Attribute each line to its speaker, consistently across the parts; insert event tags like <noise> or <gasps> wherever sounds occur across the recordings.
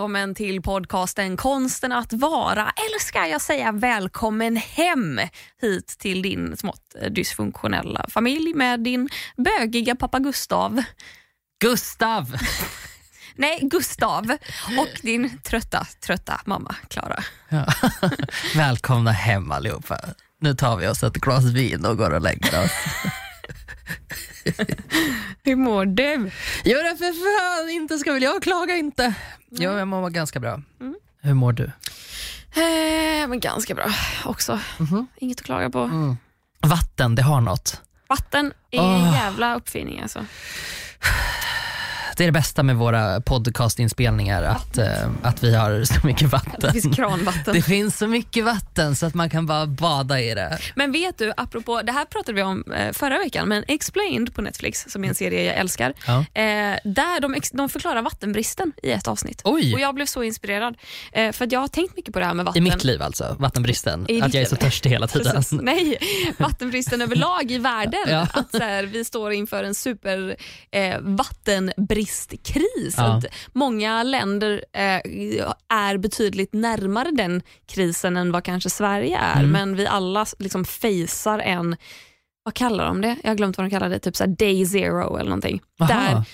Speaker 1: välkommen till podcasten Konsten att vara, eller ska jag säga välkommen hem hit till din smått dysfunktionella familj med din bögiga pappa Gustav.
Speaker 2: Gustav! <laughs>
Speaker 1: Nej, Gustav och din trötta, trötta mamma Klara.
Speaker 2: Ja. <laughs> Välkomna hem allihopa. Nu tar vi oss ett glas vin och går och lägger oss. <laughs> <laughs>
Speaker 1: Hur mår du?
Speaker 2: Jo det för fan inte ska väl jag klaga inte. Jo jag mår ganska bra.
Speaker 1: Mm.
Speaker 2: Hur mår du?
Speaker 1: Eh, men ganska bra också.
Speaker 2: Mhm.
Speaker 1: Inget att klaga på.
Speaker 2: Mm. Vatten, det har något.
Speaker 1: Vatten är
Speaker 2: Åh.
Speaker 1: en jävla uppfinning alltså.
Speaker 2: Det är det bästa med våra podcastinspelningar, att, eh, att vi har så mycket
Speaker 1: Det
Speaker 2: vatten.
Speaker 1: finns kranvatten.
Speaker 2: Det finns så mycket vatten så att man kan bara bada i det.
Speaker 1: Men vet du, apropå, det här pratade vi om eh, förra veckan, men Explained på Netflix, som är en serie jag älskar,
Speaker 2: Ja.
Speaker 1: eh, där de, de förklarar vattenbristen i ett avsnitt.
Speaker 2: Oj.
Speaker 1: Och Jag blev så inspirerad, eh, för att jag har tänkt mycket på det här med
Speaker 2: I
Speaker 1: vatten.
Speaker 2: mitt liv alltså, vattenbristen.
Speaker 1: I
Speaker 2: att jag är så törstig hela tiden.
Speaker 1: Precis. <laughs> Nej, vattenbristen <laughs> överlag i världen.
Speaker 2: Ja.
Speaker 1: Att så här, vi står inför en super eh, vattenbristkris.
Speaker 2: Ja.
Speaker 1: Att många länder eh, är betydligt närmare den krisen än vad kanske Sverige är.
Speaker 2: Mm.
Speaker 1: Men vi alla liksom facear en, vad kallar de det? Jag har glömt vad de kallar det, typ så day zero eller någonting.
Speaker 2: Aha.
Speaker 1: Där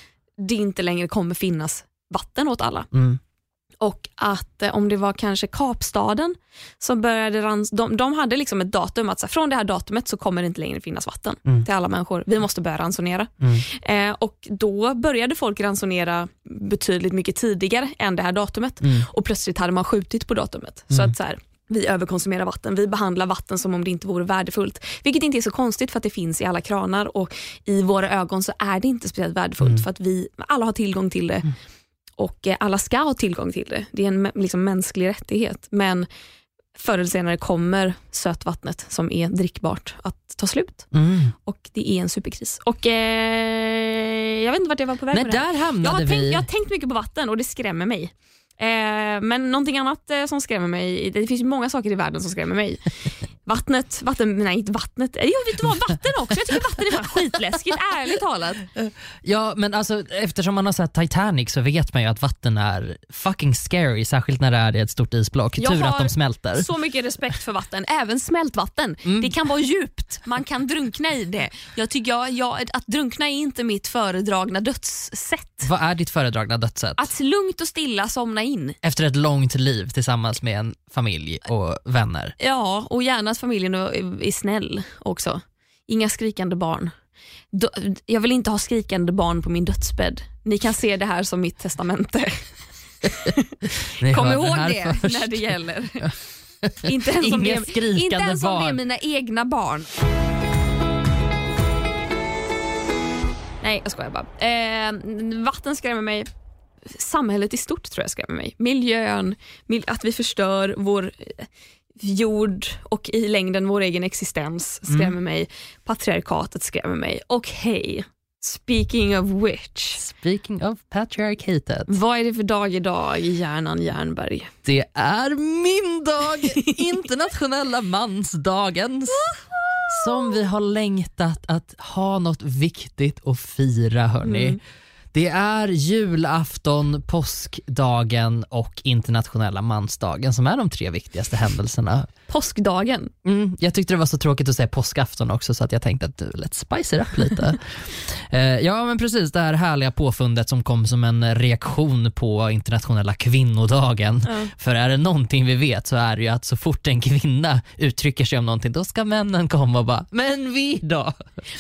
Speaker 1: det inte längre kommer finnas vatten åt alla.
Speaker 2: Mm.
Speaker 1: Och att eh, om det var kanske Kapstaden som började rans- de, de hade liksom ett datum att så här, från det här datumet så kommer det inte längre finnas vatten
Speaker 2: Mm.
Speaker 1: till alla människor. Vi måste börja ransonera.
Speaker 2: Mm.
Speaker 1: Eh, och Då började folk ransonera betydligt mycket tidigare än det här datumet
Speaker 2: Mm.
Speaker 1: och plötsligt hade man skjutit på datumet. Så
Speaker 2: Mm.
Speaker 1: att så här, vi överkonsumerar vatten, vi behandlar vatten som om det inte vore värdefullt. Vilket inte är så konstigt för att det finns i alla kranar och i våra ögon så är det inte speciellt värdefullt
Speaker 2: Mm.
Speaker 1: för att vi alla har tillgång till det och eh, alla ska ha tillgång till det. Det är en liksom, mänsklig rättighet. Men förr eller senare kommer sötvattnet som är drickbart att ta slut
Speaker 2: Mm.
Speaker 1: och det är en superkris. Och eh, Jag vet inte vart jag var på väg
Speaker 2: Nej,
Speaker 1: med det här.
Speaker 2: där
Speaker 1: Jag
Speaker 2: hamnade
Speaker 1: har, tänkt,
Speaker 2: vi.
Speaker 1: jag har tänkt mycket på vatten och det skrämmer mig. Eh, men någonting annat eh, som skrämmer mig, det finns ju många saker i världen som skrämmer mig. <laughs> Vattnet, vatten, nej inte vattnet, jo vet du vad, vatten också. Jag tycker vatten är fan skitläskigt, ärligt talat. <laughs>
Speaker 2: Ja, men alltså, eftersom man har sett Titanic så vet man ju att vatten är fucking scary, särskilt när det är ett stort isblock.
Speaker 1: Jag
Speaker 2: Tur
Speaker 1: har
Speaker 2: att de smälter.
Speaker 1: Så mycket respekt för vatten, även smält vatten.
Speaker 2: Mm.
Speaker 1: Det kan vara djupt, man kan drunkna i det. Jag tycker jag, jag, att drunkna är inte mitt föredragna dödssätt.
Speaker 2: Vad är ditt föredragna dödssätt?
Speaker 1: Att lugnt och stilla somna in.
Speaker 2: Efter ett långt liv tillsammans med en familj och vänner.
Speaker 1: Ja, och gärna att familjen är, snäll också. Inga skrikande barn. Jag vill inte ha skrikande barn på min dödsbädd. Ni kan se det här som mitt testamente. <laughs> Kom ihåg det
Speaker 2: först.
Speaker 1: när det gäller. <laughs> inte ens om det, inte ens om det är mina egna barn. Nej, jag skojar bara. Eh, vatten skrämmer mig. Samhället i stort tror jag skrämmer mig. Miljön, mil- att vi förstör vår eh, jord och i längden vår egen existens skrämmer
Speaker 2: Mm.
Speaker 1: mig. Patriarkatet skrämmer mig. Och hej, speaking of which.
Speaker 2: Speaking of patriarchatet.
Speaker 1: Vad är det för dag idag i hjärnan Jernberg?
Speaker 2: Det är min dag, <laughs> internationella mansdagen. Som vi har längtat att ha något viktigt att fira hörni.
Speaker 1: Mm.
Speaker 2: Det är julafton, påskdagen och internationella mansdagen som är de tre viktigaste händelserna.
Speaker 1: Påskdagen.
Speaker 2: Mm, jag tyckte det var så tråkigt att säga påskafton också så att jag tänkte att let's spice it up lite. <laughs> Eh, ja men precis, det här härliga påfundet som kom som en reaktion på internationella kvinnodagen.
Speaker 1: Ja.
Speaker 2: För är det någonting vi vet så är det ju att så fort en kvinna uttrycker sig om någonting då ska männen komma och bara “men vi då?”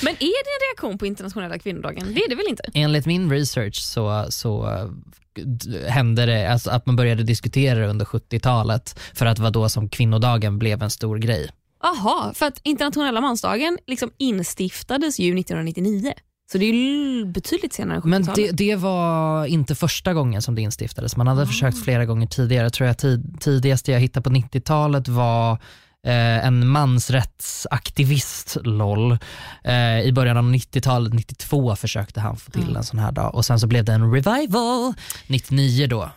Speaker 1: Men är det en reaktion på internationella kvinnodagen? Det är det väl inte?
Speaker 2: Enligt min research så, så d- hände det alltså att man började diskutera det under 70-talet för att det var då som kvinnodagen blev en stor grej.
Speaker 1: Aha, för att internationella mansdagen liksom instiftades ju 1999. Så det är ju betydligt senare än
Speaker 2: Men
Speaker 1: 70-talet.
Speaker 2: det, det var inte första gång som det instiftades. Man hade
Speaker 1: Ah.
Speaker 2: försökt flera gånger tidigare. Tror jag tid, tidigaste jag hittade på 90-talet var eh, en mansrättsaktivist, LOL. Eh, I början av 90-talet, 92 försökte han få till
Speaker 1: Mm.
Speaker 2: en sån här dag och sen så blev det en revival 99 då.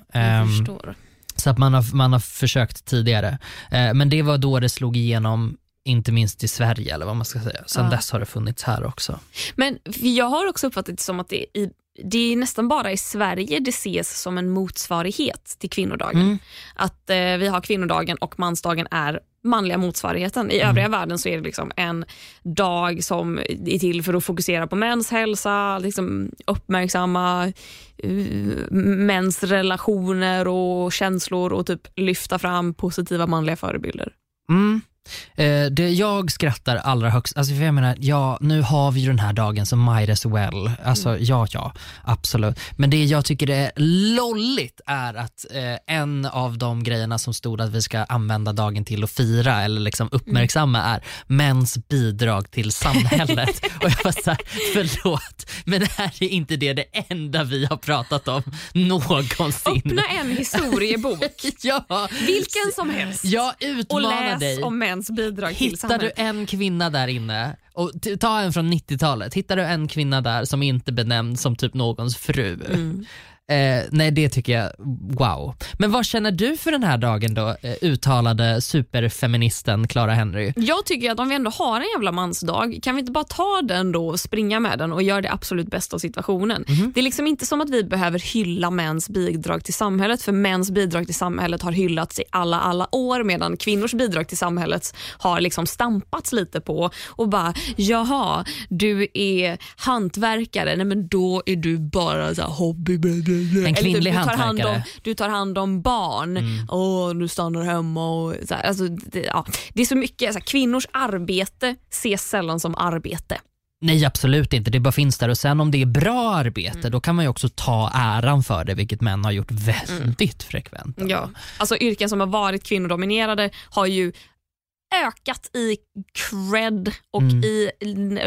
Speaker 1: Förstår.
Speaker 2: så att man har, man har försökt tidigare. Eh, men det var då det slog igenom inte minst i Sverige eller vad man ska säga. Sen
Speaker 1: Ja.
Speaker 2: dess har det funnits här också.
Speaker 1: Men jag har också uppfattat det som att det i, det är nästan bara i Sverige det ses som en motsvarighet till kvinnodagen.
Speaker 2: Mm.
Speaker 1: Att eh, vi har kvinnodagen och mansdagen är manliga motsvarigheten. I övriga världen så är det liksom en dag som är till för att fokusera på mäns hälsa, liksom uppmärksamma uh, mäns relationer och känslor och typ lyfta fram positiva manliga förebilder.
Speaker 2: Mm. Eh, det jag skrattar allra högst, alltså för jag menar, ja nu har vi ju den här dagen så might as well. Alltså ja, ja, absolut. Men det jag tycker är lolligt är att eh, en av de grejerna som stod att vi ska använda dagen till att fira eller liksom uppmärksamma är mäns bidrag till samhället. <laughs> Och jag var såhär, förlåt, men är inte det det enda vi har pratat om någonsin?
Speaker 1: Öppna en historiebok, <laughs>
Speaker 2: ja,
Speaker 1: vilken som helst,
Speaker 2: jag
Speaker 1: och
Speaker 2: utmanar
Speaker 1: läs
Speaker 2: dig.
Speaker 1: om mäns bidrag till
Speaker 2: Hittar du
Speaker 1: samhället.
Speaker 2: en kvinna där inne, och ta en från 90-talet, hittar du en kvinna där som inte benämns som typ någons fru?
Speaker 1: Mm.
Speaker 2: Eh, nej det tycker jag, wow. Men vad känner du för den här dagen då, eh, uttalade superfeministen Clara Henry?
Speaker 1: Jag tycker att om vi ändå har en jävla mansdag, kan vi inte bara ta den då och springa med den och göra det absolut bästa av situationen?
Speaker 2: Mhm.
Speaker 1: Det är liksom inte som att vi behöver hylla mäns bidrag till samhället, för mäns bidrag till samhället har hyllats i alla, alla år medan kvinnors bidrag till samhället har liksom stampats lite på och bara, jaha, du är hantverkare, nej men då är du bara så här hobby.
Speaker 2: En kvinnlig
Speaker 1: du, tar hand om.
Speaker 2: Mm.
Speaker 1: du tar hand om barn, Åh, du stannar hemma och så här, alltså, det, ja. det är så mycket, så här, kvinnors arbete ses sällan som arbete.
Speaker 2: Nej absolut inte, det bara finns där och sen om det är bra arbete
Speaker 1: Mm.
Speaker 2: då kan man ju också ta äran för det vilket män har gjort väldigt frekvent.
Speaker 1: Ja. Alltså yrken som har varit kvinnodominerade har ju ökat i cred och
Speaker 2: Mm.
Speaker 1: i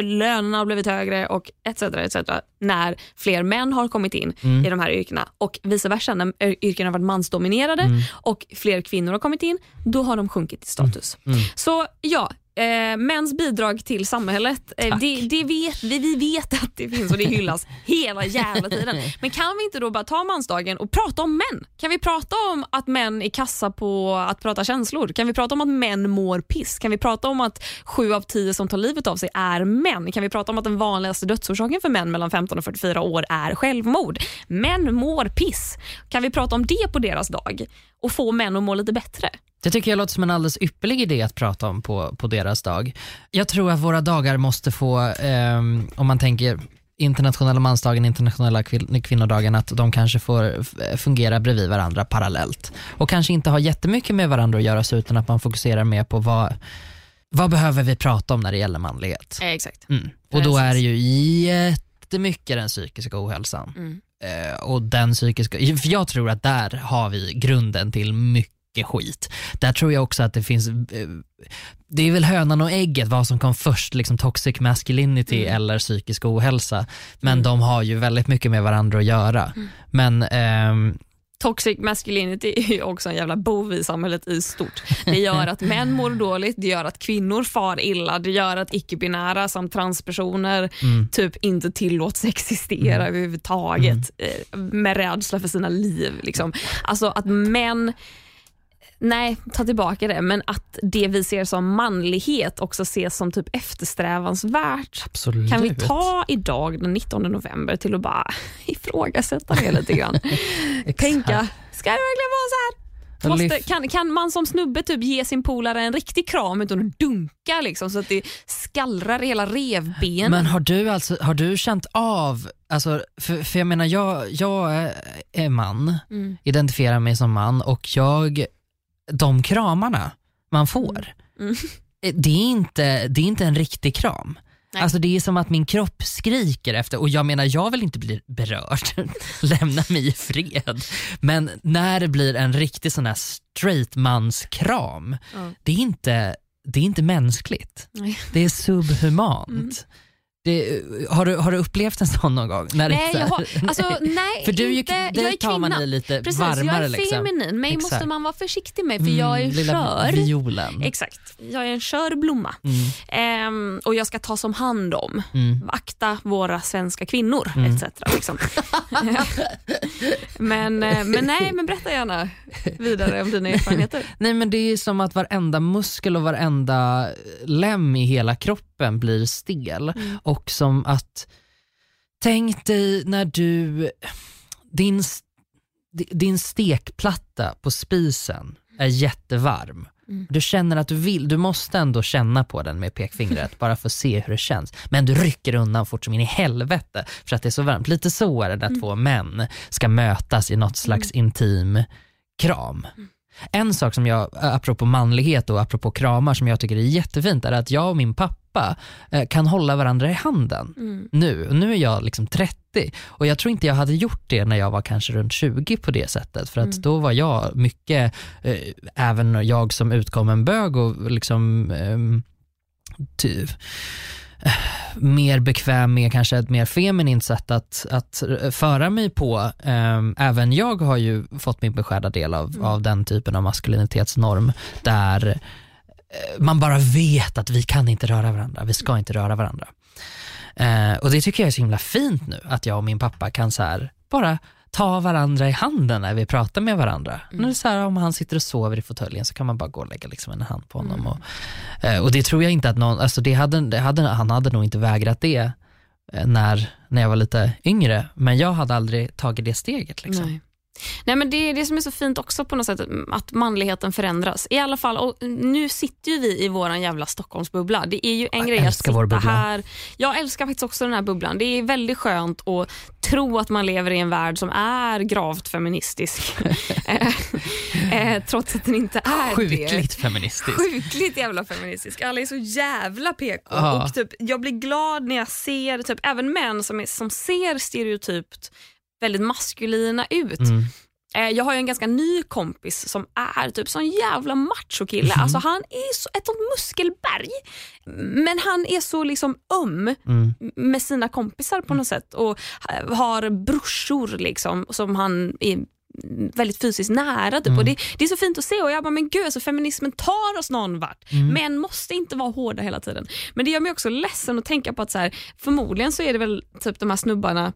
Speaker 1: lönerna har blivit högre och etc. etc. när fler män har kommit in
Speaker 2: Mm.
Speaker 1: i de här yrkena och vice versa när yrken har varit mansdominerade
Speaker 2: Mm.
Speaker 1: och fler kvinnor har kommit in, då har de sjunkit i status.
Speaker 2: Mm.
Speaker 1: Så ja, eh, mäns bidrag till samhället, eh, det, det vet, vi, vi vet att det finns och det hyllas <laughs> hela jävla tiden. Men kan vi inte då bara ta mansdagen och prata om män? Kan vi prata om att män är kassa på att prata känslor? Kan vi prata om att män mår piss? Kan vi prata om att sju av tio som tar livet av sig är män? Kan vi prata om att den vanligaste dödsorsaken för män mellan 15 och 44 år är självmord? Män mår piss. Kan vi prata om det på deras dag och få män att må lite bättre?
Speaker 2: Det tycker jag låter som en alldeles ypperlig idé att prata om på, på deras dag. Jag tror att våra dagar måste få, ehm, om man tänker internationella mansdagen, internationella kvin- kvinnodagen, att de kanske får fungera bredvid varandra parallellt. Och kanske inte ha jättemycket med varandra att göra utan att man fokuserar mer på vad, vad behöver vi prata om när det gäller manlighet.
Speaker 1: exakt.
Speaker 2: Mm. Och då är det ju jättemycket den psykiska ohälsan.
Speaker 1: Mm.
Speaker 2: Eh, och den psykiska, för jag tror att där har vi grunden till mycket skit. Där tror jag också att det finns, eh, det är väl hönan och ägget vad som kom först, liksom toxic masculinity
Speaker 1: Mm.
Speaker 2: eller psykisk ohälsa. Men
Speaker 1: Mm.
Speaker 2: de har ju väldigt mycket med varandra att göra. Men ehm,
Speaker 1: Toxic masculinity är ju också en jävla bov i samhället i stort. Det gör att män mår dåligt, det gör att kvinnor far illa, det gör att icke-binära samt transpersoner
Speaker 2: mm,
Speaker 1: typ inte tillåts existera överhuvudtaget eh, med rädsla för sina liv. Liksom. Alltså att män Nej, ta tillbaka det. Men att det vi ser som manlighet också ses som typ eftersträvansvärt.
Speaker 2: absolut.
Speaker 1: Kan vi ta idag den 19 november till att bara <laughs> ifrågasätta det lite grann? <laughs> Tänka, ska det verkligen vara så här? Måste, kan, kan man som snubbe typ ge sin polare en riktig kram utan att dunka liksom, så att det skallrar i hela revbenen?
Speaker 2: Men har du, alltså, har du känt av, alltså, för, för jag menar jag, jag är- är man,
Speaker 1: Mm.
Speaker 2: identifierar mig som man och jag, de kramarna man får,
Speaker 1: Mm.
Speaker 2: eh, det, är inte, det är inte en riktig kram.
Speaker 1: Nej.
Speaker 2: Alltså det är som att min kropp skriker efter, och jag menar jag vill inte bli berörd, <laughs> lämna mig i fred. Men när det blir en riktig sån här straight mans kram,
Speaker 1: Ja.
Speaker 2: det, är inte, det är inte mänskligt.
Speaker 1: Nej.
Speaker 2: Det är subhumant.
Speaker 1: Mm.
Speaker 2: Det, har, du, har du upplevt en sån någon gång? När
Speaker 1: Nej, jag har, alltså, <laughs> nej
Speaker 2: För du
Speaker 1: inte,
Speaker 2: det
Speaker 1: jag är
Speaker 2: tar man
Speaker 1: kvinna.
Speaker 2: i lite
Speaker 1: Precis,
Speaker 2: varmare.
Speaker 1: jag är
Speaker 2: liksom.
Speaker 1: feminin. Mig
Speaker 2: Exakt.
Speaker 1: måste man vara försiktig med för jag är
Speaker 2: Mm, lilla
Speaker 1: skör.
Speaker 2: violen.
Speaker 1: Exakt, jag är en skör blomma.
Speaker 2: Mm,
Speaker 1: Ehm, och jag ska tas om hand om.
Speaker 2: mm.
Speaker 1: Akta våra svenska kvinnor
Speaker 2: Mm.
Speaker 1: etc. Liksom. <laughs> men, eh, men nej, men berätta gärna vidare om dina erfarenheter. <laughs>
Speaker 2: Nej men det är som att varenda muskel och varenda lem i hela kroppen blir stel
Speaker 1: Mm.
Speaker 2: och som att Tänk dig när du, din, din stekplatta på spisen är jättevarm.
Speaker 1: Mm.
Speaker 2: Du känner att du vill, du måste ändå känna på den med pekfingret bara för att se hur det känns. Men du rycker undan fort som in i helvete för att det är så varmt. Lite så är det när två män ska mötas i något slags intim kram. En sak som jag, apropå manlighet och apropå kramar som jag tycker är jättefint är att jag och min pappa eh, kan hålla varandra i handen
Speaker 1: Mm.
Speaker 2: nu. Och Nu är jag liksom 30 och jag tror inte jag hade gjort det när jag var kanske runt 20 på det sättet. För att
Speaker 1: Mm.
Speaker 2: då var jag mycket, eh, även jag som utkommen bög och liksom ehm, ty, eh, mer bekväm med kanske ett mer feminint sätt att, att eh, föra mig på. Ehm, även jag har ju fått min beskärda del av,
Speaker 1: Mm.
Speaker 2: av den typen av maskulinitetsnorm där eh, man bara vet att vi kan inte röra varandra, vi ska inte röra varandra. Eh, och det tycker jag är så himla fint nu, att jag och min pappa kan så här, bara ta varandra i handen när vi pratar med varandra.
Speaker 1: Mm.
Speaker 2: När det är så här, om han sitter och sover i fåtöljen så kan man bara gå och lägga liksom en hand på honom. Och, eh, och det tror jag inte att någon, alltså det hade, det hade, han hade nog inte vägrat det eh, när, när jag var lite yngre, men jag hade aldrig tagit det steget. Liksom.
Speaker 1: Nej. Nej, men det är det som är så fint också på något sätt, att manligheten förändras. I alla fall, och nu sitter ju vi i våran jävla Stockholmsbubbla. Det är ju en
Speaker 2: Jag
Speaker 1: grej att
Speaker 2: vår
Speaker 1: sitta här. Jag älskar faktiskt också den här bubblan. Det är väldigt skönt att tro att man lever i en värld som är gravt feministisk. <laughs> Eh, eh, trots att den inte är det.
Speaker 2: Sjukligt feministiskt.
Speaker 1: Sjukligt jävla feministisk. Alla är så jävla PK.
Speaker 2: Ja.
Speaker 1: Och typ, jag blir glad när jag ser typ, även män som, är, som ser stereotypt väldigt maskulina ut.
Speaker 2: Mm.
Speaker 1: Eh, Jag har ju en ganska ny kompis som är typ sån jävla machokille.
Speaker 2: Mhm.
Speaker 1: Alltså han är så, ett sånt muskelberg. Men han är så liksom öm
Speaker 2: Mm.
Speaker 1: med sina kompisar på något sätt och har brorsor liksom som han är väldigt fysiskt nära. Typ.
Speaker 2: Mm.
Speaker 1: Och det, det är så fint att se och jag bara, men gud alltså, feminismen tar oss någon vart.
Speaker 2: Mm.
Speaker 1: Män måste inte vara hårda hela tiden. Men det gör mig också ledsen att tänka på att så här, förmodligen så är det väl typ de här snubbarna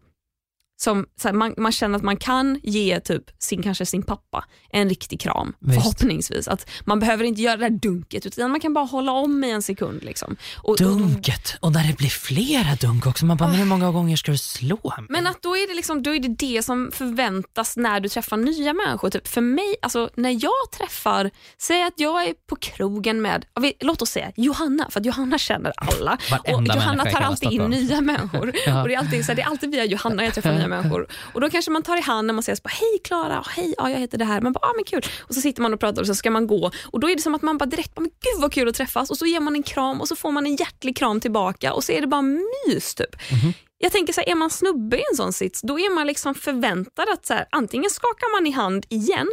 Speaker 1: som här, man, man känner att man kan ge typ sin, kanske sin pappa en riktig kram.
Speaker 2: Visst.
Speaker 1: Förhoppningsvis. Att man behöver inte göra det där dunket utan man kan bara hålla om i en sekund. Liksom. Och,
Speaker 2: Dunket, och när det blir flera dunk också. Man bara, men hur många gånger ska du slå mig?
Speaker 1: Men att då är, det liksom, då är det det som förväntas när du träffar nya människor. Typ för mig, alltså, när jag träffar, säg att jag är på krogen med, låt oss säga Johanna, för att Johanna känner alla. Och Johanna tar alltid in nya människor.
Speaker 2: Ja.
Speaker 1: och det, är alltid, så här, det är alltid via Johanna jag träffar <laughs> nya människor. Och Då kanske man tar i hand när man säger så bara, hej Klara, hej ja, jag heter det här. Man bara, ah, men kul. Och så sitter man och pratar och så ska man gå. Och Då är det som att man bara direkt, bara, men gud vad kul att träffas. Och så ger man en kram och så får man en hjärtlig kram tillbaka och så är det bara mys. Typ. Jag tänker så här, är man snubbe i en sån sits, då är man liksom förväntad att så här, antingen skakar man i hand igen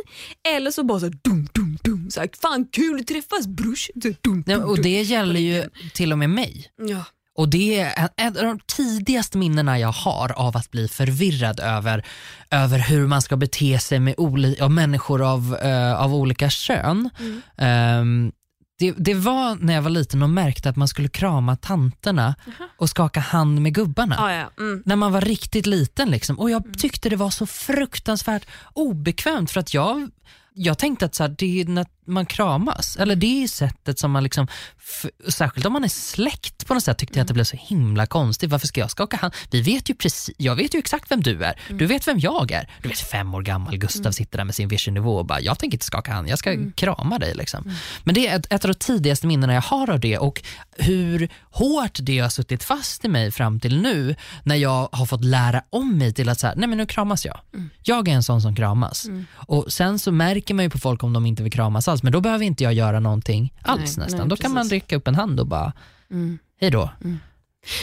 Speaker 1: eller så bara så här, dum, dum, dum. Så här, Fan kul att träffas brors. Dum, dum,
Speaker 2: Nej,
Speaker 1: dum,
Speaker 2: och
Speaker 1: dum.
Speaker 2: det gäller ju till och med mig.
Speaker 1: Ja.
Speaker 2: Och det är ett av de tidigaste minnena jag har av att bli förvirrad över, över hur man ska bete sig med oli- människor av, eh, av olika kön.
Speaker 1: Mm.
Speaker 2: Ehm, det, det var när jag var liten och märkte att man skulle krama tanterna och skaka hand med gubbarna.
Speaker 1: Ja, ja. Mm.
Speaker 2: När man var riktigt liten liksom. och jag tyckte det var så fruktansvärt obekvämt för att jag, jag tänkte att så här, det är man kramas, eller det är sättet som man liksom, särskilt om man är släkt på något sätt tyckte jag att det blev så himla konstigt. Varför ska jag skaka hand? Vi vet ju precis, jag vet ju exakt vem du är, du vet vem jag är. Du vet fem år gammal Gustav sitter där med sin vision nivå och bara, jag tänker inte skaka hand, jag ska krama dig. Liksom. Men det är ett, ett av de tidigaste minnena jag har av det och hur hårt det har suttit fast i mig fram till nu när jag har fått lära om mig till att så här, nej men nu kramas jag. Jag är en sån som kramas. Och Sen så märker man ju på folk om de inte vill kramas alls, men då behöver inte jag göra någonting alls
Speaker 1: Nej,
Speaker 2: nästan.
Speaker 1: nej,
Speaker 2: då kan man räcka upp en hand och bara,
Speaker 1: Mm.
Speaker 2: hej då.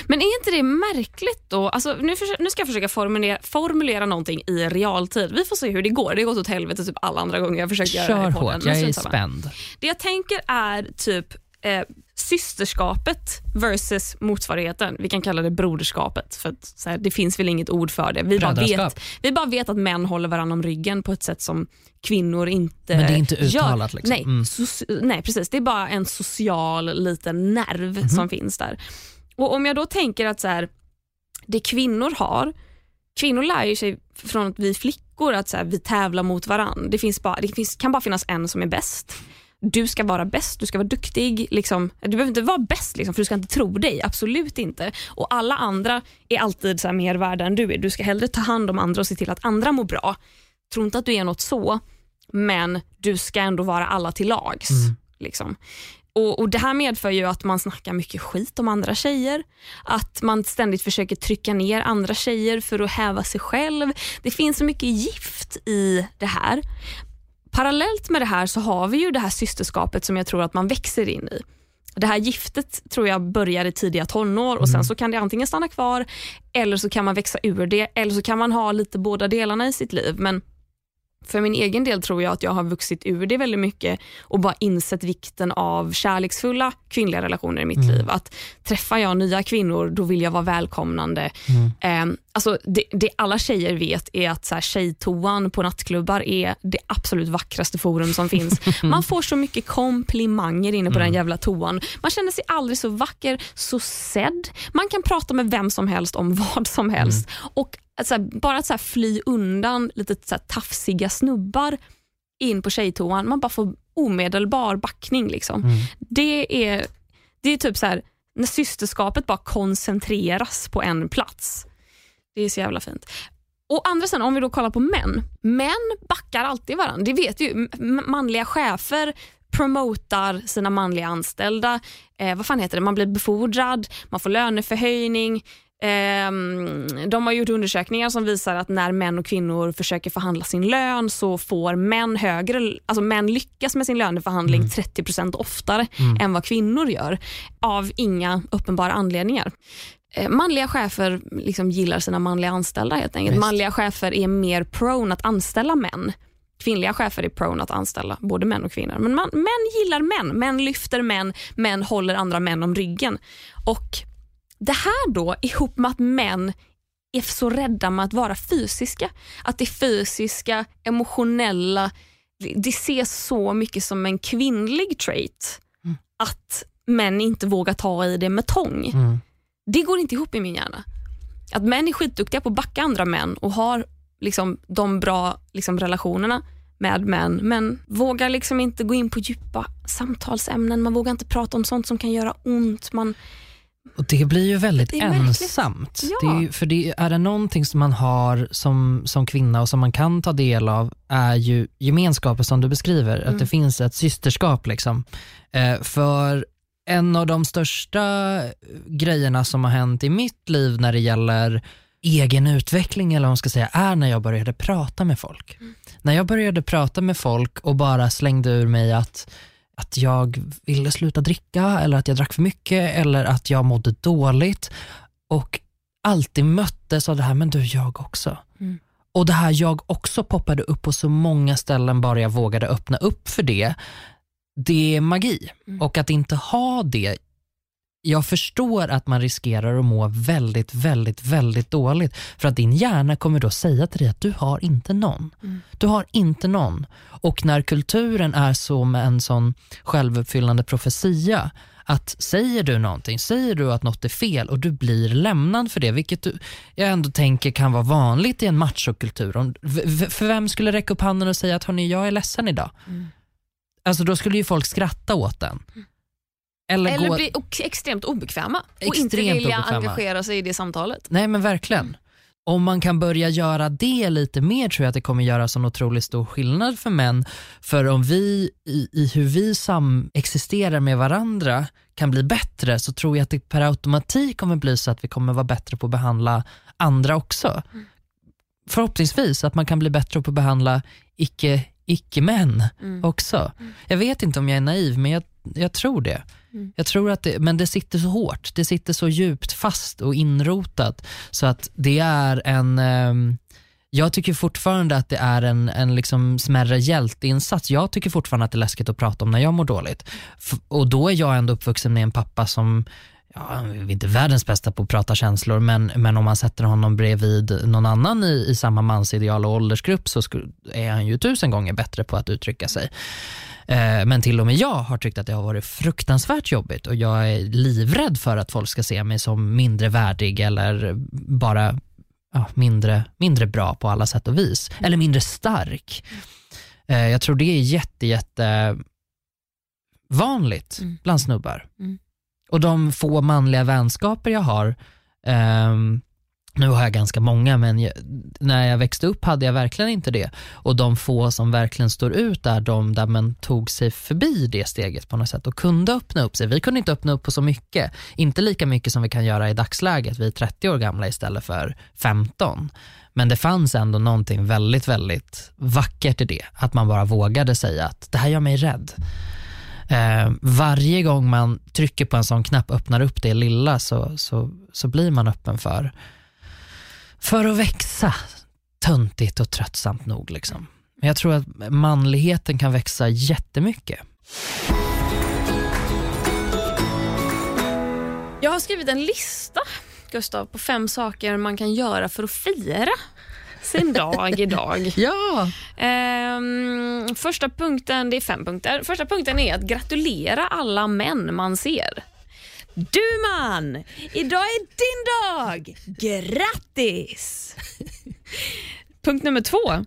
Speaker 1: Men är inte det märkligt då? Alltså, nu, försö- nu ska jag försöka formulera, formulera någonting i realtid. Vi får se hur det går. Det har gått åt helvete typ alla andra gånger jag försökt göra det
Speaker 2: Kör hårt, jag är spänd.
Speaker 1: Det jag tänker är typ eh, systerskapet versus motsvarigheten. Vi kan kalla det broderskapet. För att, här, det finns väl inget ord för det. Vi bara, vet, vi bara vet att män håller varandra om ryggen på ett sätt som kvinnor inte
Speaker 2: Men det är inte
Speaker 1: gör.
Speaker 2: uttalat, liksom.
Speaker 1: Nej,
Speaker 2: Mm.
Speaker 1: soci- nej, precis. Det är bara en social liten nerv
Speaker 2: Mhm.
Speaker 1: som finns där. Och Om jag då tänker att så här, det kvinnor har, kvinnor lär ju sig från att vi flickor att så här, vi tävlar mot varann. Det, finns bara, det finns, kan bara finnas en som är bäst. Du ska vara bäst, du ska vara duktig. Liksom. Du behöver inte vara bäst liksom, för du ska inte tro dig, absolut inte. Och alla andra är alltid så mer värda än du är. Du ska hellre ta hand om andra och se till att andra mår bra. Tro inte att du är något så, men du ska ändå vara alla till lags. Mm. Liksom. Och, och, Det här medför ju att man snackar mycket skit om andra tjejer. Att man ständigt försöker trycka ner andra tjejer för att häva sig själv. Det finns så mycket gift i det här. Parallellt med det här så har vi ju det här systerskapet som jag tror att man växer in i. Det här giftet tror jag börjar i tidiga tonår och sen mm. så kan det antingen stanna kvar eller så kan man växa ur det eller så kan man ha lite båda delarna i sitt liv. Men för min egen del tror jag att jag har vuxit ur det väldigt mycket och bara insett vikten av kärleksfulla kvinnliga relationer i mitt mm. liv. Att träffar jag nya kvinnor, då vill jag vara välkomnande. Mm. Eh, alltså det, det, alla tjejer vet är att så här, tjejtoan på nattklubbar är det absolut vackraste forum som finns. <laughs> Man får så mycket komplimanger inne på mm. den jävla toan. Man känner sig aldrig så vacker, så sedd. Man kan prata med vem som helst om vad som helst. Mm. Och att här, bara att så fly undan lite så tafsiga snubbar in på tjejtoan, man bara får omedelbar backning. Liksom. Mm. Det, är, det är typ så här, när systerskapet bara koncentreras på en plats. Det är så jävla fint. Och andra sidan, om vi då kollar på män. Män backar alltid varandra. Det vet ju manliga chefer promotar sina manliga anställda. Eh, vad fan heter det? Man blir befordrad, man får löneförhöjning, de har gjort undersökningar som visar att när män och kvinnor försöker förhandla sin lön så får män högre, alltså män lyckas med sin löneförhandling mm. 30% oftare mm. än vad kvinnor gör av inga uppenbara anledningar. Ehm, manliga chefer liksom gillar sina manliga anställda helt enkelt. Visst. Manliga chefer är mer prone att anställa män. Kvinnliga chefer är prone att anställa både män och kvinnor. Men man, män gillar män. Män lyfter män, män håller andra män om ryggen. Och det här då ihop med att män är så rädda med att vara fysiska. Att det fysiska, emotionella, det ses så mycket som en kvinnlig trait. Mm. Att män inte vågar ta i det med tång. Mm. Det går inte ihop i min hjärna. Att män är skitduktiga på att backa andra män och har liksom de bra liksom, relationerna med män men vågar liksom inte gå in på djupa samtalsämnen. Man vågar inte prata om sånt som kan göra ont. Man,
Speaker 2: och Det blir ju väldigt ensamt. Ja. Det är, för det, är det någonting som man har som, som kvinna och som man kan ta del av är ju gemenskapen som du beskriver, mm. att det finns ett systerskap. Liksom. Eh, för en av de största grejerna som har hänt i mitt liv när det gäller egen utveckling eller vad man ska säga, är när jag började prata med folk. Mm. När jag började prata med folk och bara slängde ur mig att att jag ville sluta dricka eller att jag drack för mycket eller att jag mådde dåligt och alltid möttes av det här, men du jag också. Mm. Och det här jag också poppade upp på så många ställen bara jag vågade öppna upp för det. Det är magi. Mm. Och att inte ha det jag förstår att man riskerar att må väldigt, väldigt, väldigt dåligt för att din hjärna kommer då säga till dig att du har inte någon. Mm. Du har inte någon. Och när kulturen är som en sån självuppfyllande profetia att säger du någonting, säger du att något är fel och du blir lämnad för det, vilket du, jag ändå tänker kan vara vanligt i en machokultur. För vem skulle räcka upp handen och säga att hörni, jag är ledsen idag? Mm. Alltså då skulle ju folk skratta åt den. Mm.
Speaker 1: Eller, Eller gå... bli extremt obekväma och extremt inte vilja obekväma. engagera sig i det samtalet.
Speaker 2: Nej men verkligen. Om man kan börja göra det lite mer tror jag att det kommer göra en otroligt stor skillnad för män. För om vi i, i hur vi samexisterar med varandra kan bli bättre så tror jag att det per automatik kommer bli så att vi kommer vara bättre på att behandla andra också. Mm. Förhoppningsvis att man kan bli bättre på att behandla icke icke-män mm. också. Mm. Jag vet inte om jag är naiv men jag, jag tror det. Mm. Jag tror att det, men det sitter så hårt, det sitter så djupt fast och inrotat så att det är en eh, jag tycker fortfarande att det är en, en liksom smärre hjälteinsats. Jag tycker fortfarande att det är läskigt att prata om när jag mår dåligt. F och då är jag ändå uppvuxen med en pappa som ja, är inte världens bästa på att prata känslor, men, men om man sätter honom bredvid någon annan i, i samma mansideal och åldersgrupp så är han ju tusen gånger bättre på att uttrycka sig. Eh, men till och med jag har tyckt att det har varit fruktansvärt jobbigt och jag är livrädd för att folk ska se mig som mindre värdig eller bara ja, mindre, mindre bra på alla sätt och vis. Eller mindre stark. Eh, jag tror det är jätte, jätte vanligt
Speaker 1: Mm.
Speaker 2: bland snubbar.
Speaker 1: Mm.
Speaker 2: Och de få manliga vänskaper jag har, ehm, nu har jag ganska många men jag, när jag växte upp hade jag verkligen inte det. Och de få som verkligen står ut är de där man tog sig förbi det steget på något sätt och kunde öppna upp sig. Vi kunde inte öppna upp på så mycket, inte lika mycket som vi kan göra i dagsläget. Vi är 30 år gamla istället för 15. Men det fanns ändå någonting väldigt, väldigt vackert i det. Att man bara vågade säga att det här gör mig rädd. Eh, varje gång man trycker på en sån knapp, öppnar upp det lilla, så, så, så blir man öppen för, för att växa. Töntigt och tröttsamt nog. Liksom. Men jag tror att manligheten kan växa jättemycket.
Speaker 1: Jag har skrivit en lista, Gustav, på fem saker man kan göra för att fira sin dag idag. <laughs>
Speaker 2: Ja!
Speaker 1: Ehm, första punkten, det är fem punkter. Första punkten är att gratulera alla män man ser. Du man, idag är din dag! Grattis! Punkt nummer två.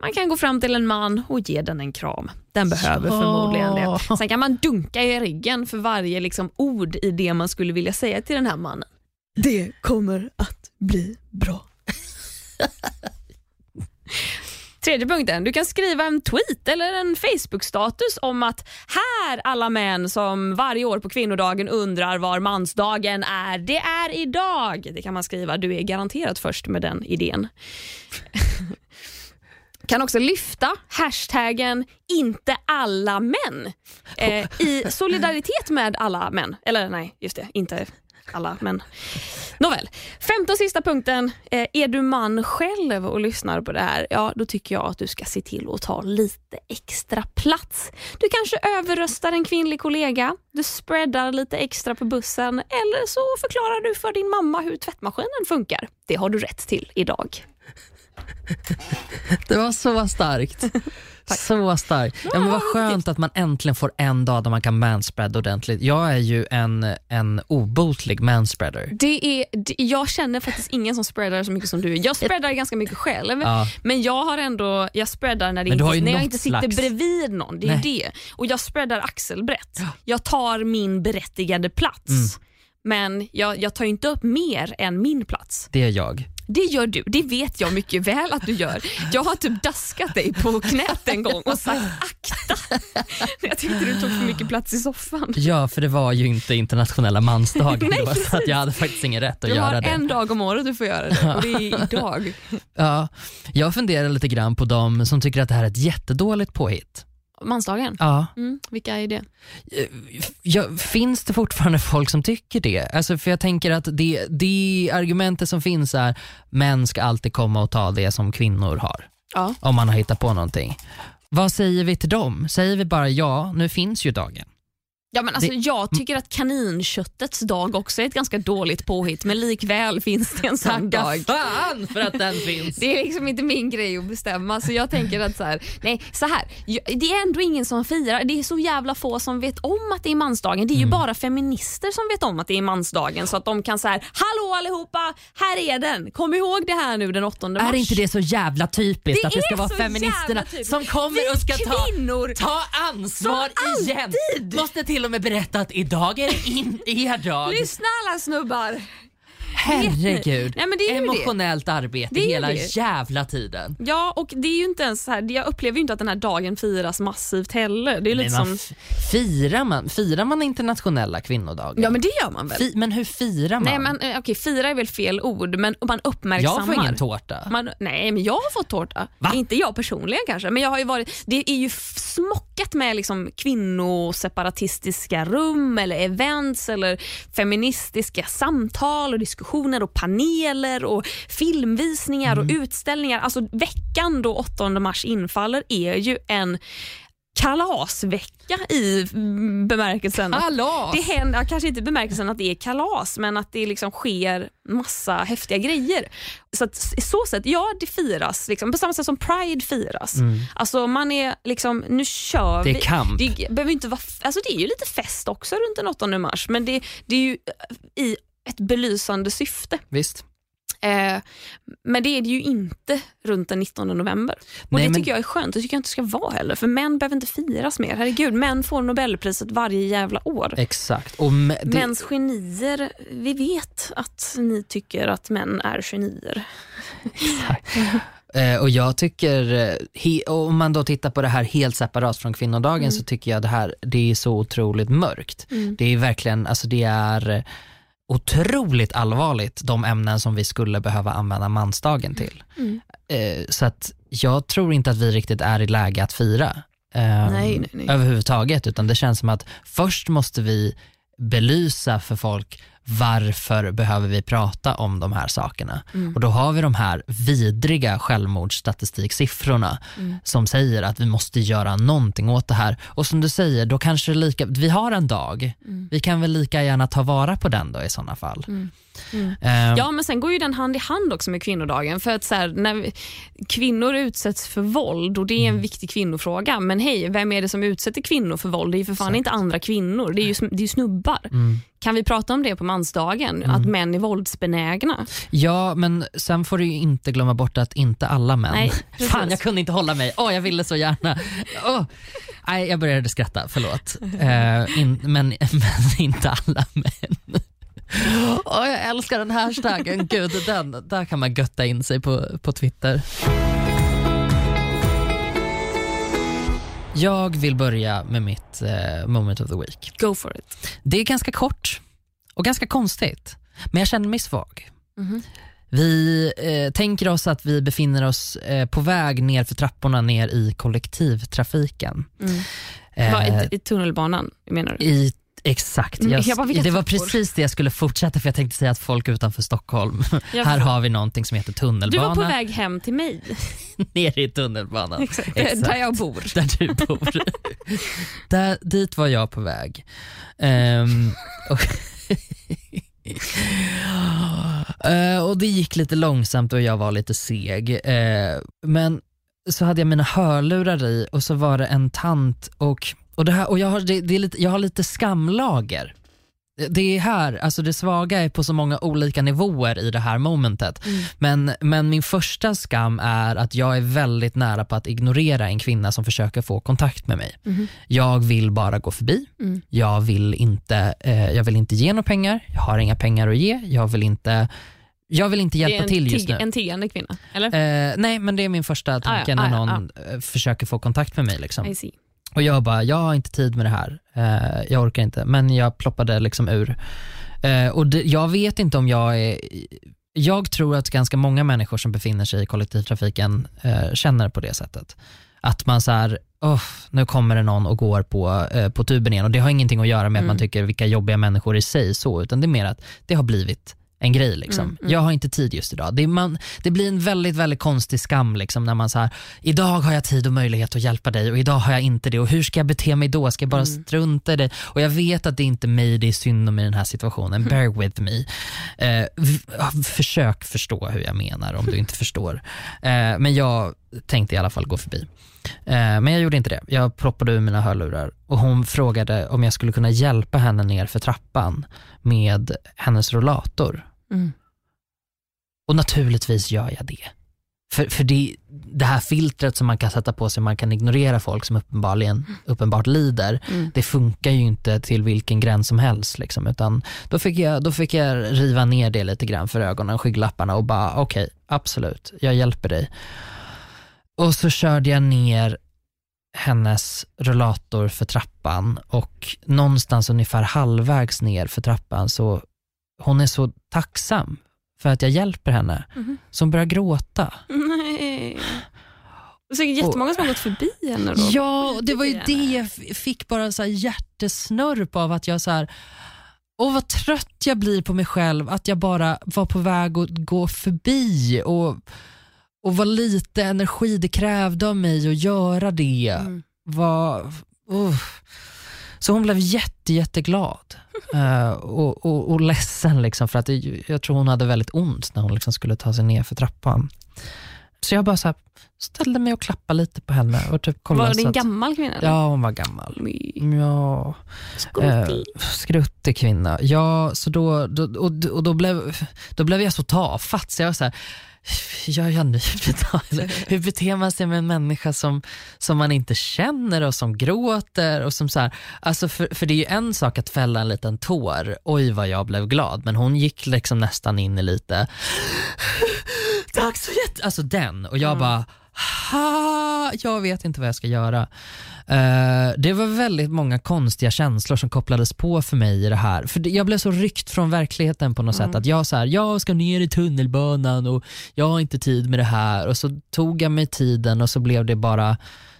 Speaker 1: Man kan gå fram till en man och ge den en kram. Den behöver
Speaker 2: Ja.
Speaker 1: förmodligen det. Sen kan man dunka i ryggen för varje liksom, ord i det man skulle vilja säga till den här mannen. Det kommer att bli bra. Tredje punkten. Du kan skriva en tweet eller en Facebook-status om att här alla män som varje år på kvinnodagen undrar var mansdagen är. Det är idag. Det kan man skriva. Du är garanterat först med den idén. <laughs> kan också lyfta hashtaggen inte alla män eh, i solidaritet med alla män. Eller nej, just det, inte alla män. Nåväl, femte och sista punkten. Eh, är du man själv och lyssnar på det här, ja då tycker jag att du ska se till att ta lite extra plats. Du kanske överröstar en kvinnlig kollega, du spreadar lite extra på bussen eller så förklarar du för din mamma hur tvättmaskinen funkar. Det har du rätt till idag.
Speaker 2: Det var så starkt så starkt. Ja, men vad skönt att man äntligen får en dag där man kan manspreada ordentligt. Jag är ju en, en obotlig manspreader.
Speaker 1: Det är, det, jag känner faktiskt ingen som spreadar så mycket som du. Jag spreadar ganska mycket själv.
Speaker 2: Ja.
Speaker 1: Men jag har ändå, jag spreadar när, det inte, när jag inte sitter
Speaker 2: slags-
Speaker 1: bredvid någon. Det är det. Och jag spreadar axelbrett. Jag tar min berättigade plats.
Speaker 2: Mm.
Speaker 1: Men jag, jag tar ju inte upp mer än min plats.
Speaker 2: Det är jag.
Speaker 1: Det gör du. Det vet jag mycket väl att du gör. Jag har typ daskat dig på knät en gång och sagt akta. <laughs> Jag tyckte du tog för mycket plats i soffan.
Speaker 2: Ja, för det var ju inte internationella mansdagen. <laughs>
Speaker 1: Nej,
Speaker 2: var <laughs> så att jag hade faktiskt ingen rätt att
Speaker 1: Du har
Speaker 2: göra det.
Speaker 1: en dag om året du får göra det och det är idag.
Speaker 2: Ja, jag funderar lite grann på de som tycker att det här är ett jättedåligt påhitt.
Speaker 1: Mansdagen.
Speaker 2: Ja,
Speaker 1: Mm, vilka är det?
Speaker 2: ja, finns det fortfarande folk som tycker det? Alltså, för jag tänker att det, det argumentet som finns är män ska alltid komma och ta det som kvinnor har.
Speaker 1: Ja.
Speaker 2: Om man har hittat på någonting. Vad säger vi till dem? Säger vi bara ja, nu finns ju dagen.
Speaker 1: Ja, men alltså, Jag tycker att kaninköttets dag också är ett ganska dåligt påhitt men likväl finns det en sån dag.
Speaker 2: fan för att den <laughs> finns.
Speaker 1: Det är liksom inte min grej att bestämma så jag tänker att så här, nej så här, det är ändå ingen som firar, det är så jävla få som vet om att det är mansdagen. Det är ju bara feminister som vet om att det är mansdagen så att de kan säga hallå allihopa, här är den, kom ihåg det här nu den 8 mars.
Speaker 2: Är inte det så jävla typiskt
Speaker 1: Det
Speaker 2: att det ska vara feministerna som kommer och ska ta, ta ansvar igen? Måste till till och med berätta att idag är det inte er dag.
Speaker 1: Lyssna alla snubbar.
Speaker 2: Herregud.
Speaker 1: Nej, men det är ju det.
Speaker 2: Emotionellt arbete
Speaker 1: Det är
Speaker 2: hela
Speaker 1: det.
Speaker 2: jävla tiden.
Speaker 1: Ja, och det är ju inte ens så här, jag upplever ju inte att den här dagen firas massivt heller. Det är lite
Speaker 2: man
Speaker 1: som...
Speaker 2: firar, man, firar man internationella kvinnodagen?
Speaker 1: Ja men det gör man väl?
Speaker 2: Fi, men hur firar man?
Speaker 1: Nej men eh, okej, fira är väl fel ord men man uppmärksammar.
Speaker 2: jag får ingen tårta.
Speaker 1: Man, nej men jag har fått tårta.
Speaker 2: Va?
Speaker 1: Inte jag personligen kanske men jag har ju varit, det är ju smockat med liksom kvinnoseparatistiska rum eller events eller feministiska samtal och diskussioner och paneler och filmvisningar och utställningar. Alltså veckan då 8 mars infaller är ju en kalasvecka i mm, bemärkelsen
Speaker 2: Hallå!
Speaker 1: det händer, kanske inte bemärkelsen att det är kalas, men att det liksom sker massa häftiga grejer. Så att, i så sätt, ja det firas, liksom, på samma sätt som Pride firas. Alltså man är liksom, nu kör
Speaker 2: Mm. Det är
Speaker 1: vi.
Speaker 2: kamp.
Speaker 1: Det, behöver inte vara, alltså det är ju lite fest också runt den 8 mars, men det, det är ju eh, i ett belysande syfte.
Speaker 2: Visst.
Speaker 1: Eh, men det är det ju inte runt den 19 november. Och
Speaker 2: Nej,
Speaker 1: Det
Speaker 2: men-
Speaker 1: tycker jag är skönt. Det tycker jag inte ska vara heller. För män behöver inte firas mer. Herregud, män får Nobelpriset varje jävla år.
Speaker 2: Exakt. Och det,
Speaker 1: Mäns genier, vi vet att ni tycker att män är genier.
Speaker 2: Eh, och jag tycker, eh, he, och om man då tittar på det här helt separat från kvinnodagen så tycker jag det här det är så otroligt mörkt.
Speaker 1: Mm.
Speaker 2: Det är verkligen, alltså det är otroligt allvarligt de ämnen som vi skulle behöva använda mansdagen till.
Speaker 1: Mm.
Speaker 2: Eh, så att jag tror inte att vi riktigt är i läge att fira. eh,
Speaker 1: Nej, nej, nej.
Speaker 2: Överhuvudtaget, utan det känns som att först måste vi belysa för folk varför behöver vi prata om de här sakerna?
Speaker 1: Mm.
Speaker 2: Och då har vi de här vidriga självmordsstatistiksiffrorna
Speaker 1: Mm.
Speaker 2: som säger att vi måste göra någonting åt det här. Och som du säger, då kanske det lika, vi har en dag,
Speaker 1: Mm.
Speaker 2: vi kan väl lika gärna ta vara på den då i sådana fall.
Speaker 1: Mm. Mm.
Speaker 2: Eh,
Speaker 1: Ja, men sen går ju den hand i hand också med kvinnodagen. För att så här, när vi, Kvinnor utsätts för våld och det är en viktig kvinnofråga. Men hej, vem är det som utsätter kvinnor för våld? Det är ju för fan
Speaker 2: Exakt.
Speaker 1: inte andra kvinnor, det är ju, det är snubbar.
Speaker 2: Mm.
Speaker 1: Kan vi prata om det på mansdagen? Att män är våldsbenägna?
Speaker 2: Ja, men sen får du inte glömma bort att inte alla män.
Speaker 1: Nej, <laughs> precis.
Speaker 2: Fan, jag kunde inte hålla mig. Åh, jag ville så gärna. Åh. Nej, jag började skratta, förlåt. <laughs> Eh, in, men, <laughs> men inte alla män. Åh, jag älskar den här hashtaggen. Gud, den, där kan man götta in sig på, på Twitter. Jag vill börja med mitt eh, moment of the week.
Speaker 1: Go for it.
Speaker 2: Det är ganska kort och ganska konstigt, men jag känner mig svag.
Speaker 1: Mhm.
Speaker 2: Vi eh, tänker oss att vi befinner oss eh, på väg ner för trapporna ner i kollektivtrafiken.
Speaker 1: Mm.
Speaker 2: Eh,
Speaker 1: Vad, i, I tunnelbanan menar du?
Speaker 2: i, exakt,
Speaker 1: Mm,
Speaker 2: jag,
Speaker 1: jag bara,
Speaker 2: det var precis det jag skulle fortsätta för jag tänkte säga att folk utanför Stockholm,
Speaker 1: Jag <laughs>
Speaker 2: här har vi någonting som heter
Speaker 1: Du
Speaker 2: tunnelbana
Speaker 1: var på väg hem till mig, <laughs>
Speaker 2: ner i tunnelbanan. <laughs>
Speaker 1: Exakt.
Speaker 2: Exakt.
Speaker 1: där jag bor.
Speaker 2: Där du bor. där, dit var jag på väg. Ehm, och, Eh, och det gick lite långsamt och jag var lite seg. Eh, men så hade jag mina hörlurar i och så var det en tant och, och, det här, och jag, har, det, det är lite, jag har lite skamlager. Det är här, alltså det svaga är på så många olika nivåer i det här momentet.
Speaker 1: Mm.
Speaker 2: Men, men min första skam är att jag är väldigt nära på att ignorera en kvinna som försöker få kontakt med mig.
Speaker 1: Mhm.
Speaker 2: Jag vill bara gå förbi.
Speaker 1: Mm.
Speaker 2: Jag, vill inte, eh, jag vill inte ge några pengar. Jag har inga pengar att ge. Jag vill inte, jag vill inte
Speaker 1: Det är
Speaker 2: hjälpa till just nu.
Speaker 1: en tiggande kvinna, eller?
Speaker 2: Eh, nej, men det är min första tanke
Speaker 1: Ah, ja,
Speaker 2: när
Speaker 1: ah,
Speaker 2: någon eh, försöker få kontakt med mig. Liksom. Och jag bara, jag har inte tid med det här. Eh, jag orkar inte. Men jag ploppade liksom ur. Eh, och det, jag vet inte om jag är... Jag tror att ganska många människor som befinner sig i kollektivtrafiken eh, känner på det sättet. Att man så här, "Åh, nu kommer det någon och går på, på tuben igen. Och det har ingenting att göra med att man
Speaker 1: Mm.
Speaker 2: tycker vilka jobbiga människor i sig så, utan det är mer att det har blivit en grej. Liksom.
Speaker 1: Mm, mm.
Speaker 2: Jag har inte tid just idag. Det, man, det blir en väldigt, väldigt konstig skam liksom, när man så här, idag har jag tid och möjlighet att hjälpa dig och idag har jag inte det. Och hur ska jag bete mig då? Ska jag bara
Speaker 1: Mm.
Speaker 2: strunta i dig? Och jag vet att det är inte mig det är synd om i den här situationen. Bear with me. Eh, försök förstå hur jag menar om du inte förstår. Eh, men jag tänkte i alla fall gå förbi. Eh, men jag gjorde inte det. Jag ploppade ur mina hörlurar och hon frågade om jag skulle kunna hjälpa henne ner för trappan med hennes rollator.
Speaker 1: Mm.
Speaker 2: Och naturligtvis gör jag det. För, för det, det här filtret som man kan sätta på sig, man kan ignorera folk som uppenbarligen, uppenbart lider,
Speaker 1: Mm.
Speaker 2: det funkar ju inte till vilken gräns som helst. Liksom, utan då fick, jag, då fick jag riva ner det lite grann för ögonen, skygglapparna och bara okej, absolut, jag hjälper dig. Och så körde jag ner hennes rullator för trappan och någonstans ungefär halvvägs ner för trappan så hon är så tacksam för att jag hjälper henne så hon börjar gråta.
Speaker 1: Nej. Det är säkert jättemånga som har gått förbi henne då.
Speaker 2: Ja, det var ju det jag fick bara så här hjärtesnurp av att jag så här, åh vad trött jag blir på mig själv att jag bara var på väg att gå förbi och, och vad lite energi det krävde av mig att göra det.
Speaker 1: Mm.
Speaker 2: Var, uff. Så hon blev jätte, jätteglad <laughs> eh, och, och, och ledsen liksom för att det, jag tror hon hade väldigt ont när hon liksom skulle ta sig ner för trappan. så jag bara så här, ställde mig och klappade lite på henne. Och typ kollade
Speaker 1: Var det en
Speaker 2: att,
Speaker 1: gammal kvinna? eller?
Speaker 2: Ja, hon var gammal. Ja, eh,
Speaker 1: Skottig.
Speaker 2: skruttig kvinna. Ja, så då, då, och, och då, blev, då blev jag så tafatt så jag var så här, gör jag nu? <laughs> Eller Hur beter man sig med en människa som, som man inte känner och som gråter? Och som så här, alltså för, för det är ju en sak att fälla en liten tår, oj vad jag blev glad, men hon gick liksom nästan in i lite, <gasps> tack så jätte... Alltså den, och jag bara, ha, jag vet inte vad jag ska göra. Eh, det var väldigt många konstiga känslor som kopplades på för mig i det här. För det- jag blev så ryckt från verkligheten på något sätt. Att jag så här, jag ska ner i tunnelbanan och jag har inte tid med det här. Och så tog jag mig tiden och så blev det bara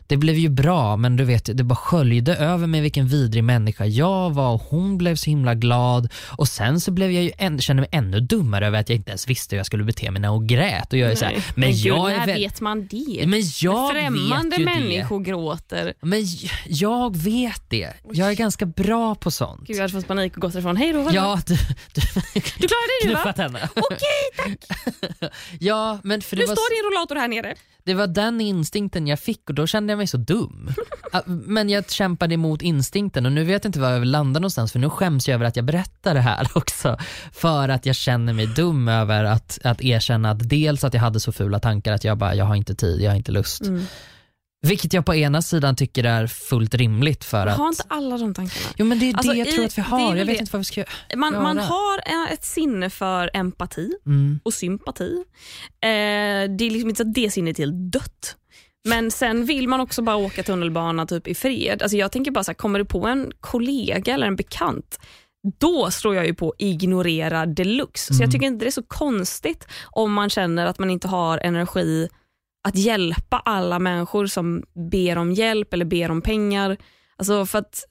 Speaker 2: det blev ju bra men du vet, det bara sköljde över mig vilken vidrig människa jag var och hon blev så himla glad och sen så blev jag ju än, kände mig ännu dummare över att jag inte ens visste hur jag skulle bete mig när hon grät och jag är så här, men
Speaker 1: gud,
Speaker 2: jag är väl,
Speaker 1: vet man det?
Speaker 2: men jag
Speaker 1: Främmande
Speaker 2: vet
Speaker 1: människor gråter.
Speaker 2: det. Men j- jag vet det. Jag är ganska bra på sånt.
Speaker 1: Gud, jag hade fått panik och gått ifrån. Hej då.
Speaker 2: Ja, du, du,
Speaker 1: Du klarade det nu va?
Speaker 2: henne.
Speaker 1: Okej, <laughs>
Speaker 2: Ja, men för det
Speaker 1: nu
Speaker 2: var,
Speaker 1: står din rollator här nere.
Speaker 2: det var den instinkten jag fick och då kände jag mig så dum. Ah, Men jag kämpade emot instinkten och nu vet jag inte var jag vill landa någonstans för nu skäms jag över att jag berättar det här <laughs> också. För att jag känner mig dum över att, att erkänna att dels att jag hade så fula tankar att jag bara, jag har inte tid, jag har inte lust.
Speaker 1: Mm.
Speaker 2: Vilket jag på ena sidan tycker är fullt rimligt för att...
Speaker 1: har inte alla de tankarna.
Speaker 2: Jo men det är
Speaker 1: Alltså,
Speaker 2: det jag
Speaker 1: i-
Speaker 2: tror att vi har, jag vet inte vad vi ska
Speaker 1: Man, man
Speaker 2: göra.
Speaker 1: har eh, ett sinne för empati
Speaker 2: Mm.
Speaker 1: och sympati. Eh, det är liksom inte så att det sinnet är helt dött. Men sen vill man också bara åka tunnelbana typ i fred. Alltså jag tänker bara så här, kommer du på en kollega eller en bekant, då slår jag ju på ignorera deluxe. Så jag tycker inte det är så konstigt om man känner att man inte har energi att hjälpa alla människor som ber om hjälp eller ber om pengar. Alltså för att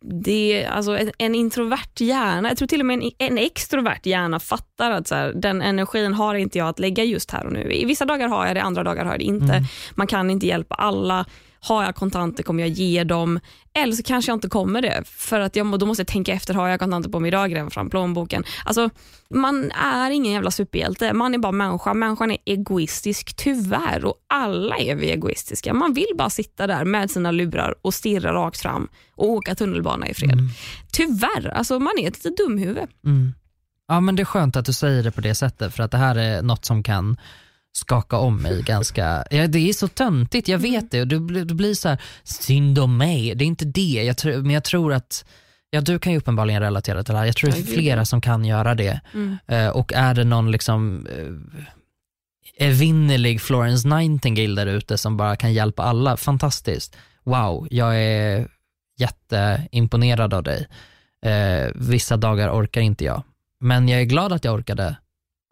Speaker 1: det, alltså en, en introvert hjärna, jag tror till och med en, en extrovert hjärna fattar att så här, den energin har inte jag att lägga just här och nu. I vissa dagar har jag det, andra dagar har jag det inte. Man kan inte hjälpa alla. Har jag kontanter kommer jag ge dem. Eller så kanske jag inte kommer det. För att jag, då måste jag tänka efter, har jag kontanter på mig idag, gräva fram plånboken. Alltså, man är ingen jävla superhjälte, man är bara människa. Människan är egoistisk, tyvärr. Och alla är vi egoistiska. Man vill bara sitta där med sina lurar och stirra rakt fram och åka tunnelbana i fred. Tyvärr, alltså man är ett litet dumhuvud.
Speaker 2: Mm. Ja men det är skönt att du säger det på det sättet för att det här är något som kan skaka om mig ganska, ja, det är så töntigt, jag vet det och det, blir- det blir så här, synd om mig, det är inte det, jag tror, men jag tror att Ja, du kan ju uppenbarligen relatera till det här. Jag tror det är flera som kan göra det.
Speaker 1: Mm.
Speaker 2: Eh, och är det någon liksom eh, evinnerlig Florence Nightingale där ute som bara kan hjälpa alla, fantastiskt. Wow, jag är jätteimponerad av dig. Eh, vissa dagar orkar inte jag. Men jag är glad att jag orkade,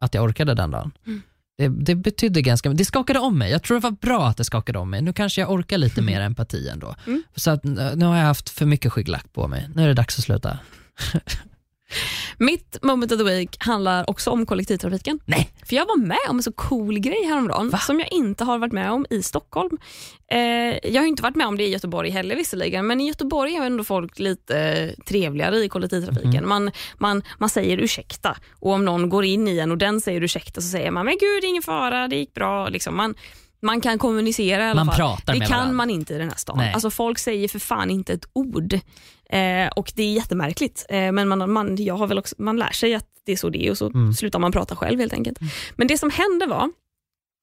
Speaker 2: att jag orkade den dagen.
Speaker 1: Mm.
Speaker 2: Det, det betydde ganska det skakade om mig. Jag tror det var bra att det skakade om mig. Nu kanske jag orkar lite mer empati ändå.
Speaker 1: Mm.
Speaker 2: Så att, eh, nu har jag haft för mycket skygglack på mig. Nu är det dags att sluta. <laughs>
Speaker 1: Mitt moment of the week handlar också om kollektivtrafiken.
Speaker 2: Nej.
Speaker 1: För jag var med om en så cool grej häromdagen
Speaker 2: Va?
Speaker 1: som jag inte har varit med om i Stockholm. Eh, jag har inte varit med om det i Göteborg heller visserligen, men i Göteborg är ändå folk lite trevligare i kollektivtrafiken. Man, man, man säger ursäkta och om någon går in i en och den säger ursäkta så säger man men gud det är ingen fara, det gick bra. Liksom man, man kan kommunicera i alla
Speaker 2: Man
Speaker 1: fall. det kan
Speaker 2: varandra.
Speaker 1: man inte i den här stan.
Speaker 2: Nej.
Speaker 1: Alltså folk säger för fan inte ett ord. Eh, och det är jättemärkligt. Eh, men man, man, jag har väl också, man lär sig att det är så det är och så
Speaker 2: Mm.
Speaker 1: slutar man prata själv helt enkelt. Men det som hände var,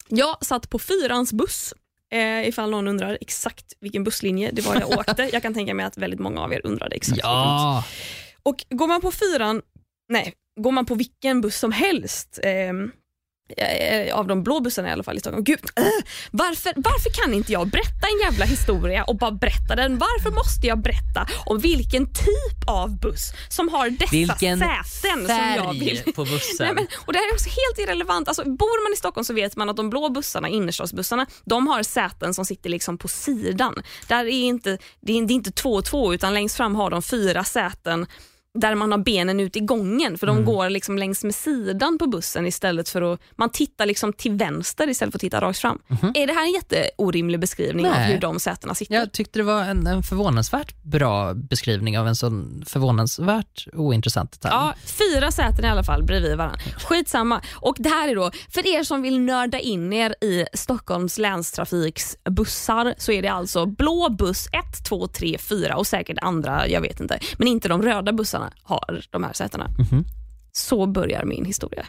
Speaker 1: jag satt på fyrans buss Eh, ifall någon undrar exakt vilken busslinje det var jag <laughs> åkte. Jag kan tänka mig att väldigt många av er undrade exakt.
Speaker 2: Ja,
Speaker 1: Och går man på fyran, nej, går man på vilken buss som helst, ehm, eh, av de blå bussarna i alla fall i Stockholm. Gud, äh, varför, varför kan inte jag berätta en jävla historia och bara berätta den? Varför måste jag berätta om vilken typ av buss som har dessa
Speaker 2: vilken
Speaker 1: säten som jag vill
Speaker 2: färg på <laughs> bussen.
Speaker 1: Nej, men, och Det här är också helt irrelevant. Alltså, bor man i Stockholm så vet man att de blå bussarna, innerstadsbussarna, de har säten som sitter liksom på sidan. Där är inte, det, är, det är inte två och två utan längst fram har de fyra säten där man har benen ut i gången för de
Speaker 2: Mm.
Speaker 1: går liksom längs med sidan på bussen istället för att, man tittar liksom till vänster istället för att titta rakt fram. Är det här en jätteorimlig beskrivning av.
Speaker 2: Nej.
Speaker 1: hur de sätena sitter?
Speaker 2: Jag tyckte det var en, en förvånansvärt bra beskrivning av en sån förvånansvärt ointressant detalj.
Speaker 1: Ja, fyra säten i alla fall bredvid varandra. Skitsamma. Och det här är då, för er som vill nörda in er i Stockholms länstrafiks bussar så är det alltså blå buss 1, 2, 3, 4 och säkert andra, jag vet inte. Men inte de röda bussarna har de här sätena.
Speaker 2: Mhm.
Speaker 1: Så börjar min historia.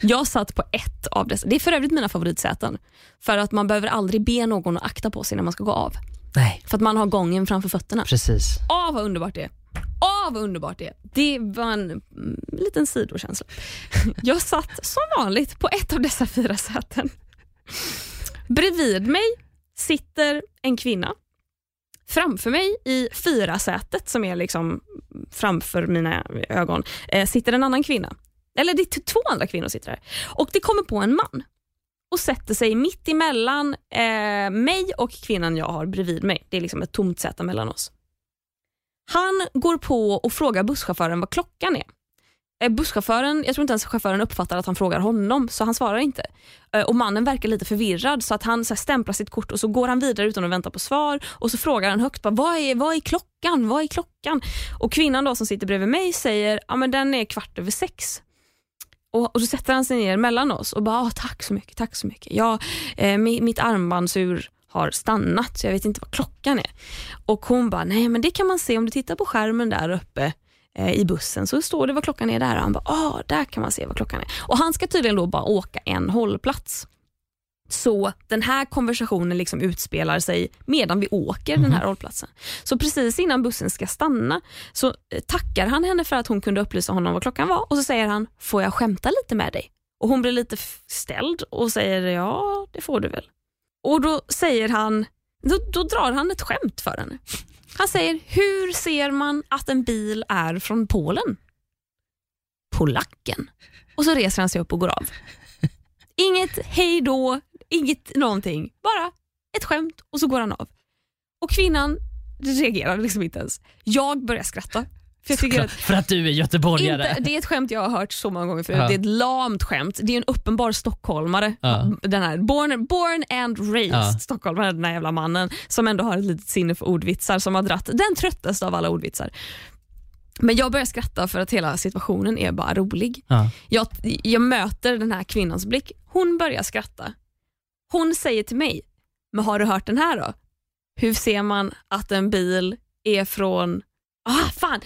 Speaker 1: Jag satt på ett av dessa. Det är för övrigt mina favoritsäten. För att man behöver aldrig be någon att akta på sig när man ska gå av.
Speaker 2: Nej,
Speaker 1: För att man har gången framför fötterna.
Speaker 2: precis.
Speaker 1: Åh vad underbart det är. Åh vad underbart det är. Det var en mm, liten sidokänsla. Jag satt som vanligt på ett av dessa fyra säten. Bredvid mig sitter en kvinna. Framför mig i fyra sätet som är liksom framför mina ögon eh, sitter en annan kvinna. Eller det är två andra kvinnor sitter där. Och det kommer på en man och sätter sig mitt emellan eh, mig och kvinnan jag har bredvid mig. Det är liksom ett tomt säte mellan oss. Han går på och frågar busschauffören vad klockan är. Eh, busschauffören, jag tror inte ens chauffören uppfattar att han frågar honom så han svarar inte. Eh, och Mannen verkar lite förvirrad så att han så här, stämplar sitt kort och så går han vidare utan att vänta på svar och så frågar han högt bara, vad, är, vad är klockan? Vad är klockan? Och kvinnan då som sitter bredvid mig säger ja, men den är kvart över sex. Och, och så sätter han sig ner mellan oss och bara, ah, tack så mycket, tack så mycket. Ja, eh, mitt armbandsur har stannat så jag vet inte vad klockan är. Och hon bara, nej men det kan man se om du tittar på skärmen där uppe i bussen så står det vad klockan är där. Och han bara, ah, där kan man se vad klockan är. Och han ska tydligen då bara åka en hållplats. Så den här konversationen liksom utspelar sig medan vi åker den här hållplatsen. Så precis innan bussen ska stanna så eh, tackar han henne för att hon kunde upplysa honom vad klockan var och så säger han, får jag skämta lite med dig? Och hon blir lite ställd och säger, ja det får du väl. Och då säger han, då, då drar han ett skämt för henne. Han säger, hur ser man att en bil är från Polen? Polacken. Och så reser han sig upp och går av. Inget hej då, inget någonting. Bara ett skämt och så går han av. Och kvinnan reagerar liksom inte ens. Jag börjar skratta. För att
Speaker 2: För att du är göteborgare.
Speaker 1: inte, det är ett skämt jag har hört så många gånger förut.
Speaker 2: Ja.
Speaker 1: Det är ett lamt skämt. Det är en uppenbar stockholmare.
Speaker 2: Ja.
Speaker 1: Den här born, born and raised
Speaker 2: Ja.
Speaker 1: stockholmare, den här jävla mannen som ändå har ett litet sinne för ordvitsar som har dratt den tröttaste av alla ordvitsar. Men jag börjar skratta för att hela situationen är bara rolig.
Speaker 2: Ja.
Speaker 1: Jag, jag möter den här kvinnans blick. Hon börjar skratta. Hon säger till mig, men har du hört den här då? Hur ser man att en bil är från... Ah, fan.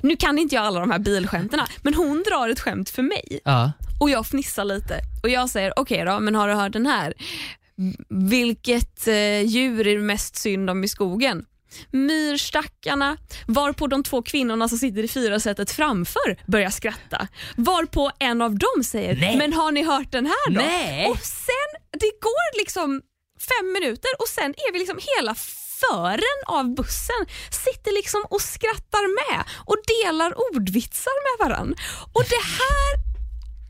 Speaker 1: Nu kan inte jag alla de här bilskämten, men hon drar ett skämt för mig
Speaker 2: Ja.
Speaker 1: och jag fnissar lite och jag säger okej då, men har du hört den här? Vilket eh, djur är det mest synd om i skogen? Myrstackarna, varpå de två kvinnorna som sitter i fyrasätet framför börjar skratta. Varpå en av dem säger,
Speaker 2: Nej.
Speaker 1: men har ni hört den här då?
Speaker 2: Nej.
Speaker 1: Och sen, det går liksom fem minuter och sen är vi liksom hela fören av bussen sitter liksom och skrattar med och delar ordvitsar med varann. Och det här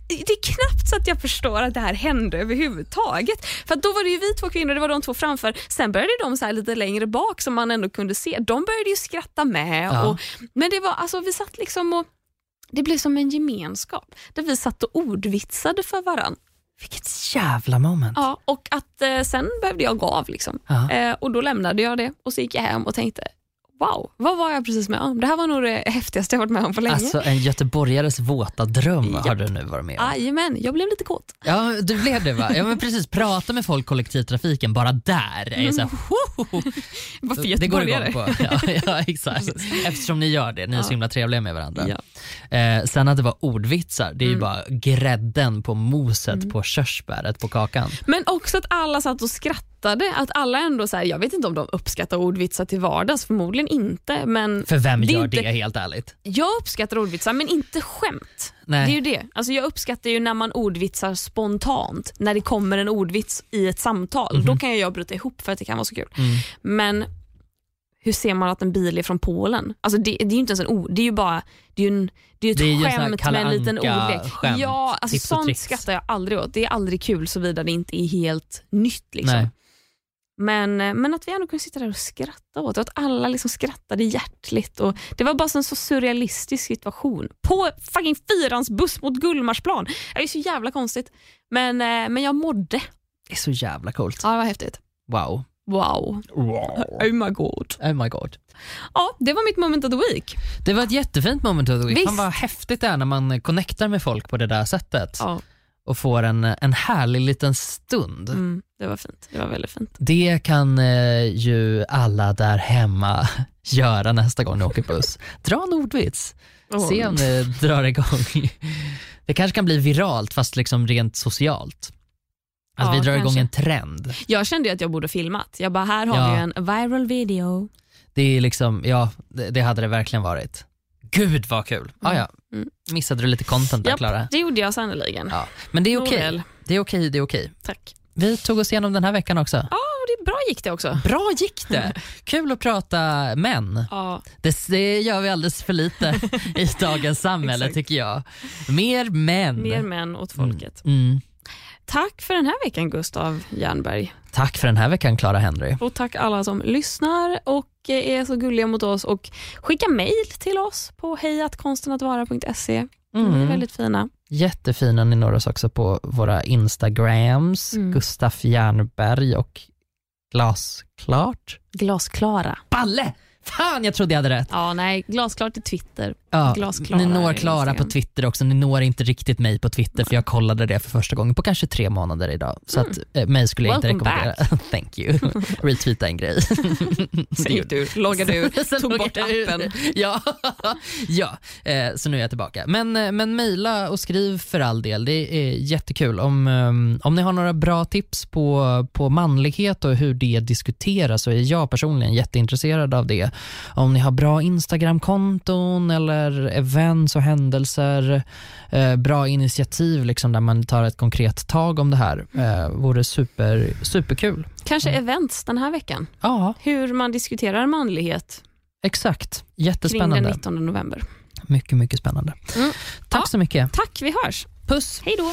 Speaker 1: det är knappt så att jag förstår att det här hände överhuvudtaget. För då var det ju vi två kvinnor, det var de två framför. Sen började de så här lite längre bak som man ändå kunde se. De började ju skratta med.
Speaker 2: Ja.
Speaker 1: Och, men det var, alltså, vi satt liksom och det blev som en gemenskap där vi satt och ordvitsade för varann.
Speaker 2: Vilket jävla moment.
Speaker 1: Ja, och att eh, sen behövde jag gå av. Liksom.
Speaker 2: Ja.
Speaker 1: Eh, och Då lämnade jag det och så gick jag hem och tänkte wow, vad var jag precis med om? Det här var nog det häftigaste jag varit med om på länge.
Speaker 2: Alltså en göteborgares våta dröm
Speaker 1: Japp.
Speaker 2: har du nu varit med om.
Speaker 1: Jajamän, jag blev lite kåt.
Speaker 2: Ja, du blev det va? Ja men precis, prata med folk kollektivtrafiken bara där är ju så här, hohoho. <laughs>
Speaker 1: Varför
Speaker 2: Det går igång på. <laughs> Ja, ja exakt. <laughs> Eftersom ni gör det, ni är så himla trevliga med varandra.
Speaker 1: Ja.
Speaker 2: Eh, sen att det var ordvitsar, det är ju
Speaker 1: Mm.
Speaker 2: bara grädden på moset på körsbäret på kakan.
Speaker 1: Men också att alla satt och skrattade. Att alla ändå så här, Jag vet inte om de uppskattar ordvitsar till vardags, förmodligen inte. Men
Speaker 2: För vem
Speaker 1: Det
Speaker 2: gör
Speaker 1: inte-
Speaker 2: det helt ärligt?
Speaker 1: jag uppskattar ordvitsar, men inte skämt.
Speaker 2: Nej.
Speaker 1: Det är ju det. Alltså jag uppskattar ju när man ordvitsar spontant. När det kommer en ordvits i ett samtal. Då kan jag bryta ihop för att det kan vara så kul.
Speaker 2: Mm.
Speaker 1: Men hur ser man att en bil är från Polen? Alltså det, det är ju inte ens en ord, det är ju bara det är en, det är ett
Speaker 2: Det är
Speaker 1: skämt med en liten ordlek.
Speaker 2: skämt,
Speaker 1: Ja, alltså sånt
Speaker 2: tricks.
Speaker 1: skrattar jag aldrig åt. Det är aldrig kul såvida det inte är helt nytt. Liksom.
Speaker 2: Nej.
Speaker 1: Men, eh, men att vi ändå kunde sitta där och skratta åt det. Att alla liksom skrattade hjärtligt. Och det var bara en så surrealistisk situation. På fucking fyrans buss mot Gullmarsplan. Det är så jävla konstigt. Men, eh, men jag mådde.
Speaker 2: Det är så jävla coolt.
Speaker 1: Ja, det var häftigt.
Speaker 2: Wow.
Speaker 1: Wow. Oh my god.
Speaker 2: Oh my god.
Speaker 1: Ja, det var mitt moment of the week.
Speaker 2: Det var ett jättefint moment of the week.
Speaker 1: Visst.
Speaker 2: Fan vad häftigt det är när man connectar med folk på det där sättet
Speaker 1: Ja,
Speaker 2: och får en, en härlig liten stund.
Speaker 1: mm, det var fint. Det var väldigt fint.
Speaker 2: Det kan eh, ju alla där hemma <laughs> göra nästa gång ni åker buss. Dra en ordvits.
Speaker 1: Åh.
Speaker 2: Se om det drar igång. Det kanske kan bli viralt fast liksom rent socialt. Att
Speaker 1: Ja,
Speaker 2: vi drar igång
Speaker 1: kanske.
Speaker 2: en trend.
Speaker 1: Jag kände ju att jag borde filmat. Jag bara, här har
Speaker 2: Ja.
Speaker 1: vi en viral video.
Speaker 2: Det är liksom, ja det, det hade det verkligen varit. Gud vad kul. Ah, ja.
Speaker 1: Mm.
Speaker 2: Missade du lite content där Klara?
Speaker 1: det gjorde jag sannerligen.
Speaker 2: Ja. Men det är okej.
Speaker 1: Nåväl.
Speaker 2: Det är okej, det är okej.
Speaker 1: Tack.
Speaker 2: Vi tog oss igenom den här veckan också.
Speaker 1: Ja, och det bra gick det också.
Speaker 2: Bra gick det. <laughs> Kul att prata män.
Speaker 1: Ja,
Speaker 2: Det, det gör vi alldeles för lite <laughs> i dagens samhälle
Speaker 1: Exakt.
Speaker 2: tycker jag. Mer män.
Speaker 1: mer män åt folket.
Speaker 2: Mm.
Speaker 1: Tack för den här veckan Gustav Jernberg.
Speaker 2: Tack för den här veckan Clara Henry.
Speaker 1: Och tack alla som lyssnar och är så gulliga mot oss och skicka mejl till oss på hejatkonstenatvara.se. Ni är
Speaker 2: Mm.
Speaker 1: väldigt fina.
Speaker 2: Jättefina, ni når oss också på våra Instagrams,
Speaker 1: Mm.
Speaker 2: Gustaf Jernberg och Glasklart.
Speaker 1: Glasklara.
Speaker 2: Balle! Fan, jag trodde jag hade rätt.
Speaker 1: Ja, nej, glasklart är Twitter.
Speaker 2: Ja, ni når Klara på. Twitter också, ni når inte riktigt mig på Twitter för jag kollade det för första gången på kanske tre månader idag. Så att eh, mig skulle jag inte
Speaker 1: Mm. Welcome
Speaker 2: rekommendera. <laughs> Thank you. <laughs> Retweeta en grej. <laughs>
Speaker 1: Sen gick du loggade ur, tog bort appen.
Speaker 2: Ja, ja. Eh, så nu är jag tillbaka. Men, eh, men mejla och skriv för all del. Det är jättekul. Om, eh, om ni har några bra tips på, på manlighet och hur det diskuteras så är jag personligen jätteintresserad av det. Om ni har bra Instagram-konton eller events och händelser, eh, bra initiativ liksom, där man tar ett konkret tag om det här, eh, vore super, superkul.
Speaker 1: Kanske events den här veckan.
Speaker 2: Ja,
Speaker 1: Hur man diskuterar manlighet
Speaker 2: exakt.
Speaker 1: kring den
Speaker 2: Jättespännande.
Speaker 1: 19 november.
Speaker 2: Mycket, mycket spännande.
Speaker 1: Mm.
Speaker 2: Tack
Speaker 1: Ja.
Speaker 2: så mycket.
Speaker 1: Tack, vi hörs.
Speaker 2: Puss!
Speaker 1: Hej då.